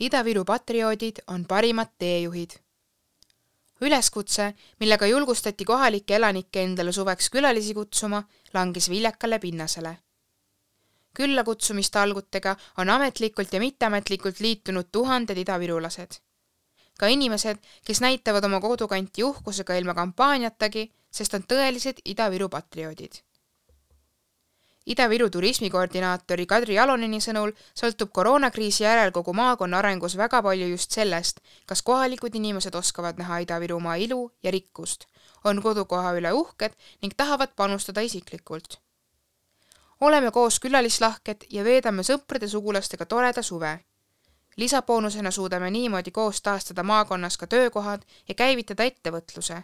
Ida-Viru patrioodid on parimad teejuhid. üleskutse, millega julgustati kohalikke elanikke endale suveks külalisi kutsuma, langes viljakale pinnasele. küllakutsumiste algutega on ametlikult ja mitteametlikult liitunud tuhanded idavirulased. ka inimesed, kes näitavad oma kodukanti uhkusega ilma kampaaniatagi, sest on tõelised Ida-Viru patrioodid Ida-Viru turismikoordinaatori Kadri Jaloneni sõnul sõltub koroonakriisi järel kogu maakonna arengus väga palju just sellest, kas kohalikud inimesed oskavad näha Ida-Virumaa ilu ja rikkust, on kodukoha üle uhked ning tahavad panustada isiklikult. oleme koos külalislahked ja veedame sõprade-sugulastega toreda suve. lisaboonusena suudame niimoodi koos taastada maakonnas ka töökohad ja käivitada ettevõtluse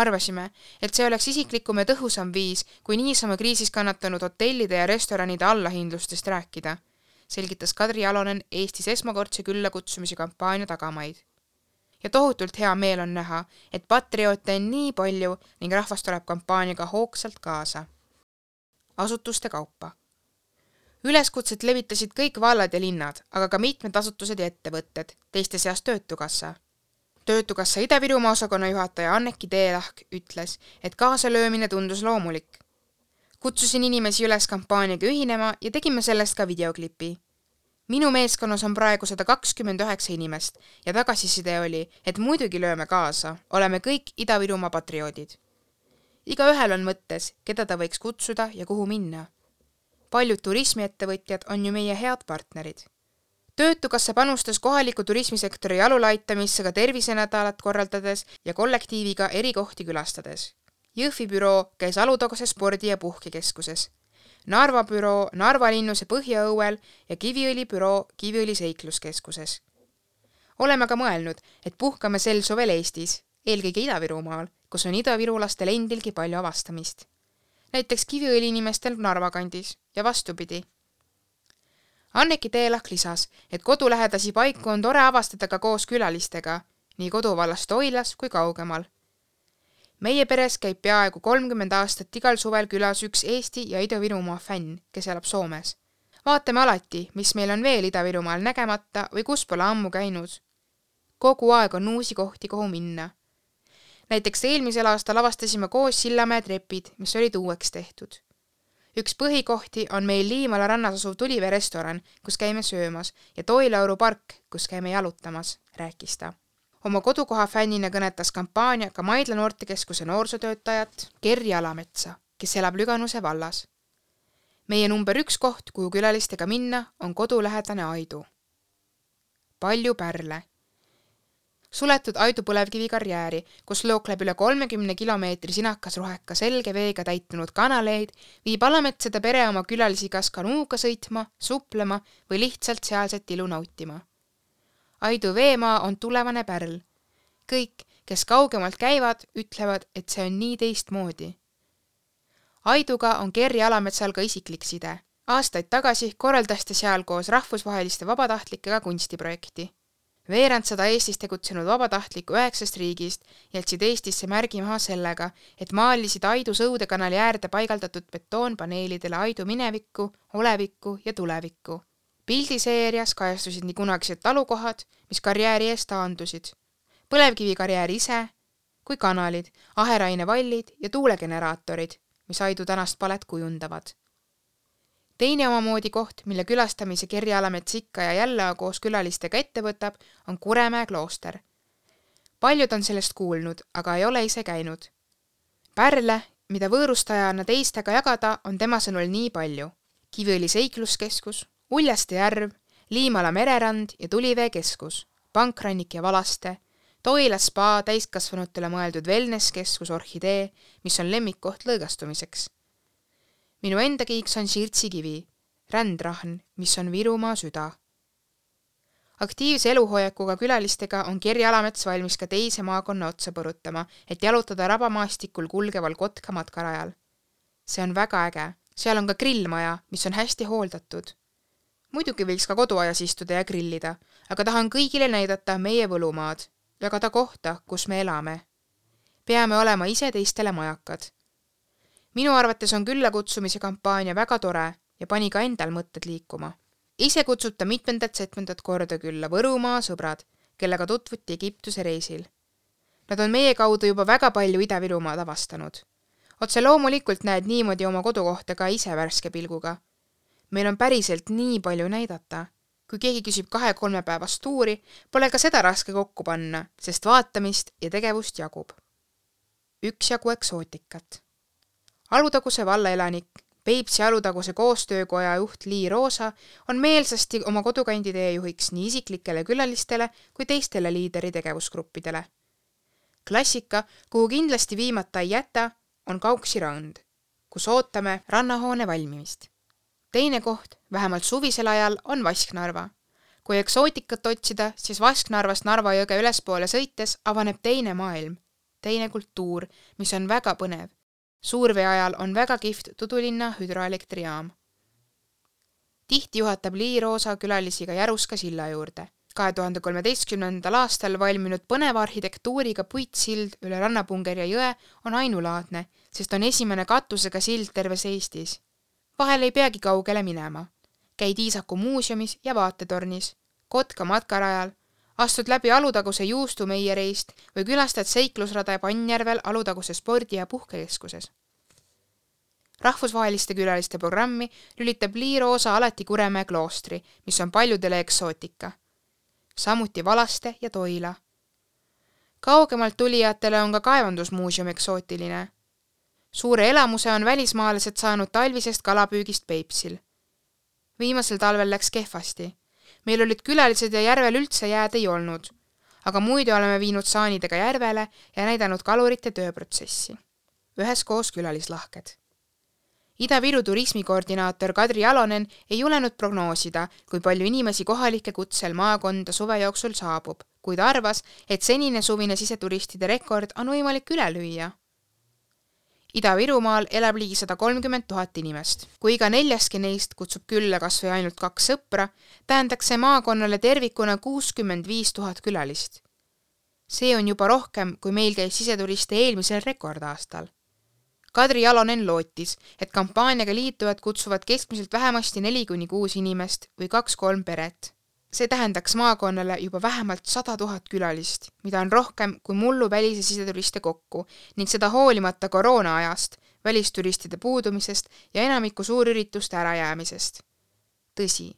arvasime, et see oleks isiklikum ja tõhusam viis, kui niisama kriisis kannatanud hotellide ja restoranide allahindlustest rääkida, selgitas Kadri Jalonen Eestis esmakordse küllakutsumise kampaania tagamaid. ja tohutult hea meel on näha, et patrioote on nii palju ning rahvas tuleb kampaaniaga hoogsalt kaasa. asutuste kaupa üleskutset levitasid kõik vallad ja linnad, aga ka mitmed asutused ja ettevõtted, teiste seas Töötukassa töötukassa Ida-Virumaa osakonna juhataja Anneki Teelahk ütles, et kaasalöömine tundus loomulik. kutsusin inimesi üles kampaaniaga ühinema ja tegime sellest ka videoklipi. minu meeskonnas on praegu sada kakskümmend üheksa inimest ja tagasiside oli, et muidugi lööme kaasa, oleme kõik Ida-Virumaa patrioodid. igaühel on mõttes, keda ta võiks kutsuda ja kuhu minna. paljud turismiettevõtjad on ju meie head partnerid töötukassa panustas kohaliku turismisektori jalule aitamisse ka tervisenädalat korraldades ja kollektiiviga erikohti külastades. Jõhvi büroo käis Alutaguse spordi- ja puhkekeskuses. Narva büroo Narva linnuse põhjaõuel ja Kiviõli büroo Kiviõli seikluskeskuses. oleme ka mõelnud, et puhkame sel suvel Eestis, eelkõige Ida-Virumaal, kus on idavirulastel endilgi palju avastamist. näiteks Kiviõli inimestel Narva kandis ja vastupidi Anneki Teelahk lisas, et kodulähedasi paiku on tore avastada ka koos külalistega, nii koduvallast Toilas kui kaugemal. meie peres käib peaaegu kolmkümmend aastat igal suvel külas üks Eesti ja Ida-Virumaa fänn, kes elab Soomes. vaatame alati, mis meil on veel Ida-Virumaal nägemata või kus pole ammu käinud. kogu aeg on uusi kohti, kuhu minna. näiteks eelmisel aastal avastasime koos Sillamäe trepid, mis olid uueks tehtud üks põhikohti on meil Liimala rannas asuv Tulivee restoran, kus käime söömas ja Toilauru park, kus käime jalutamas, rääkis ta. oma kodukoha fännina kõnetas kampaania ka Maidla noortekeskuse noorsootöötajat Gerri Alametsa, kes elab Lüganuse vallas. meie number üks koht, kuhu külalistega minna, on kodulähedane Aidu. palju pärle suletud Aidu põlevkivikarjääri, kus lookleb üle kolmekümne kilomeetri sinakas roheka selge veega täitunud kanaleid, viib Alametsade pere oma külalisi kas kanuuga sõitma, suplema või lihtsalt sealset ilu nautima. Aidu veemaa on tulevane pärl. kõik, kes kaugemalt käivad, ütlevad, et see on nii teistmoodi. Aiduga on Gerri Alametsal ka isiklik side. aastaid tagasi korraldas ta seal koos rahvusvaheliste vabatahtlikega kunstiprojekti veerandsada Eestis tegutsenud vabatahtlikku üheksast riigist jätsid Eestisse märgi maha sellega, et maalisid Aidu Sõudekanali äärde paigaldatud betoonpaneelidele Aidu minevikku, olevikku ja tulevikku. pildiseerias kajastusid nii kunagised talukohad, mis karjääri eest taandusid, põlevkivikarjäär ise kui kanalid, aherainevallid ja tuulegeneraatorid, mis Aidu tänast palet kujundavad teine omamoodi koht, mille külastamise Kerri Alamets ikka ja jälle koos külalistega ette võtab, on Kuremäe klooster. paljud on sellest kuulnud, aga ei ole ise käinud. pärle, mida võõrustajana teistega jagada, on tema sõnul nii palju. Kiviõli seikluskeskus, Uljaste järv, Liimala mererand ja Tulivee keskus, Pankrannik ja Valaste, Toila spa täiskasvanutele mõeldud wellness-keskus Orhidee, mis on lemmikkoht lõõgastumiseks minu enda kiiks on sirtsikivi, rändrahn, mis on Virumaa süda. aktiivse eluhoiakuga külalistega on Kerri Alamets valmis ka teise maakonna otsa põrutama, et jalutada rabamaastikul kulgeval Kotka matkarajal. see on väga äge, seal on ka grillmaja, mis on hästi hooldatud. muidugi võiks ka koduaias istuda ja grillida, aga tahan kõigile näidata meie Võlumaad, jagada kohta, kus me elame. peame olema ise teistele majakad minu arvates on küllakutsumise kampaania väga tore ja pani ka endal mõtted liikuma. ise kutsub ta mitmendat-setmendat korda külla Võrumaa sõbrad, kellega tutvuti Egiptuse reisil. Nad on meie kaudu juba väga palju Ida-Virumaad avastanud. otse loomulikult näed niimoodi oma kodukohta ka ise värske pilguga. meil on päriselt nii palju näidata. kui keegi küsib kahe-kolmepäevast tuuri, pole ka seda raske kokku panna, sest vaatamist ja tegevust jagub. üksjagu eksootikat. Alutaguse valla elanik Peipsi Alutaguse koostöökoja juht Lii Roosa on meelsasti oma kodukandi teejuhiks nii isiklikele külalistele kui teistele liideri tegevusgruppidele. klassika, kuhu kindlasti viimata ei jäta, on Kauksi rand, kus ootame rannahoone valmimist. teine koht, vähemalt suvisel ajal, on Vasknarva. kui eksootikat otsida, siis Vasknarvast Narva jõge ülespoole sõites avaneb teine maailm, teine kultuur, mis on väga põnev suurvee ajal on väga kihvt Tudulinna hüdroelektrijaam. tihti juhatab Lii Roosa külalisi ka Järuska silla juurde. kahe tuhande kolmeteistkümnendal aastal valminud põneva arhitektuuriga puitsild üle Rannapungerja jõe on ainulaadne, sest on esimene katusega sild terves Eestis. vahel ei peagi kaugele minema. käid Iisaku muuseumis ja vaatetornis, Kotka matkarajal astud läbi Alutaguse juustumeiereist või külastad seiklusrada Pannjärvel Alutaguse spordi- ja puhkekeskuses. rahvusvaheliste külaliste programmi lülitab Lii Roosa alati Kuremäe kloostri, mis on paljudele eksootika. samuti Valaste ja Toila. kaugemalt tulijatele on ka kaevandusmuuseum eksootiline. suure elamuse on välismaalased saanud talvisest kalapüügist Peipsil. viimasel talvel läks kehvasti meil olid külalised ja järvel üldse jääd ei olnud. aga muidu oleme viinud saanidega järvele ja näidanud kalurite tööprotsessi. üheskoos külalislahked. Ida-Viru turismikoordinaator Kadri Jalonen ei julenud prognoosida, kui palju inimesi kohalike kutsel maakonda suve jooksul saabub, kuid arvas, et senine suvine siseturistide rekord on võimalik üle lüüa Ida-Virumaal elab ligi sada kolmkümmend tuhat inimest. kui iga neljaski neist kutsub külla kas või ainult kaks sõpra, tähendaks see maakonnale tervikuna kuuskümmend viis tuhat külalist. see on juba rohkem, kui meil käis siseturiste eelmisel rekordaastal. Kadri Jalonen lootis, et kampaaniaga liitujad kutsuvad keskmiselt vähemasti neli kuni kuus inimest või kaks-kolm peret see tähendaks maakonnale juba vähemalt sada tuhat külalist, mida on rohkem kui mullu välis- ja siseturiste kokku ning seda hoolimata koroona ajast, välisturistide puudumisest ja enamiku suurürituste ärajäämisest. tõsi,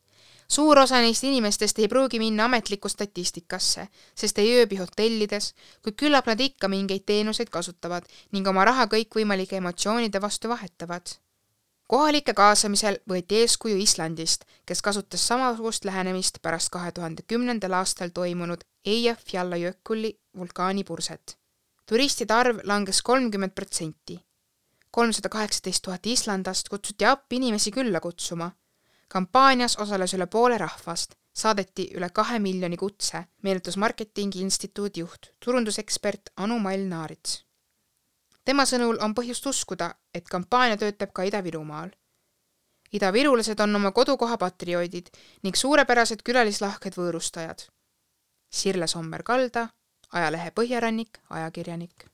suur osa neist inimestest ei pruugi minna ametlikku statistikasse, sest ei ööbi hotellides, kuid küllap nad ikka mingeid teenuseid kasutavad ning oma raha kõikvõimalike emotsioonide vastu vahetavad kohalike kaasamisel võeti eeskuju Islandist, kes kasutas samasugust lähenemist pärast kahe tuhande kümnendal aastal toimunud Eyjafjallajökulli vulkaanipurset. turistide arv langes kolmkümmend protsenti. kolmsada kaheksateist tuhat islandast kutsuti appi inimesi külla kutsuma. kampaanias osales üle poole rahvast, saadeti üle kahe miljoni kutse, meenutas Marketingi Instituudi juht, turundusekspert Anu Mall Naarits tema sõnul on põhjust uskuda, et kampaania töötab ka Ida-Virumaal. idavirulased on oma kodukoha patrioodid ning suurepärased külalislahked võõrustajad. Sirle Sommer-Kalda, ajalehe Põhjarannik, ajakirjanik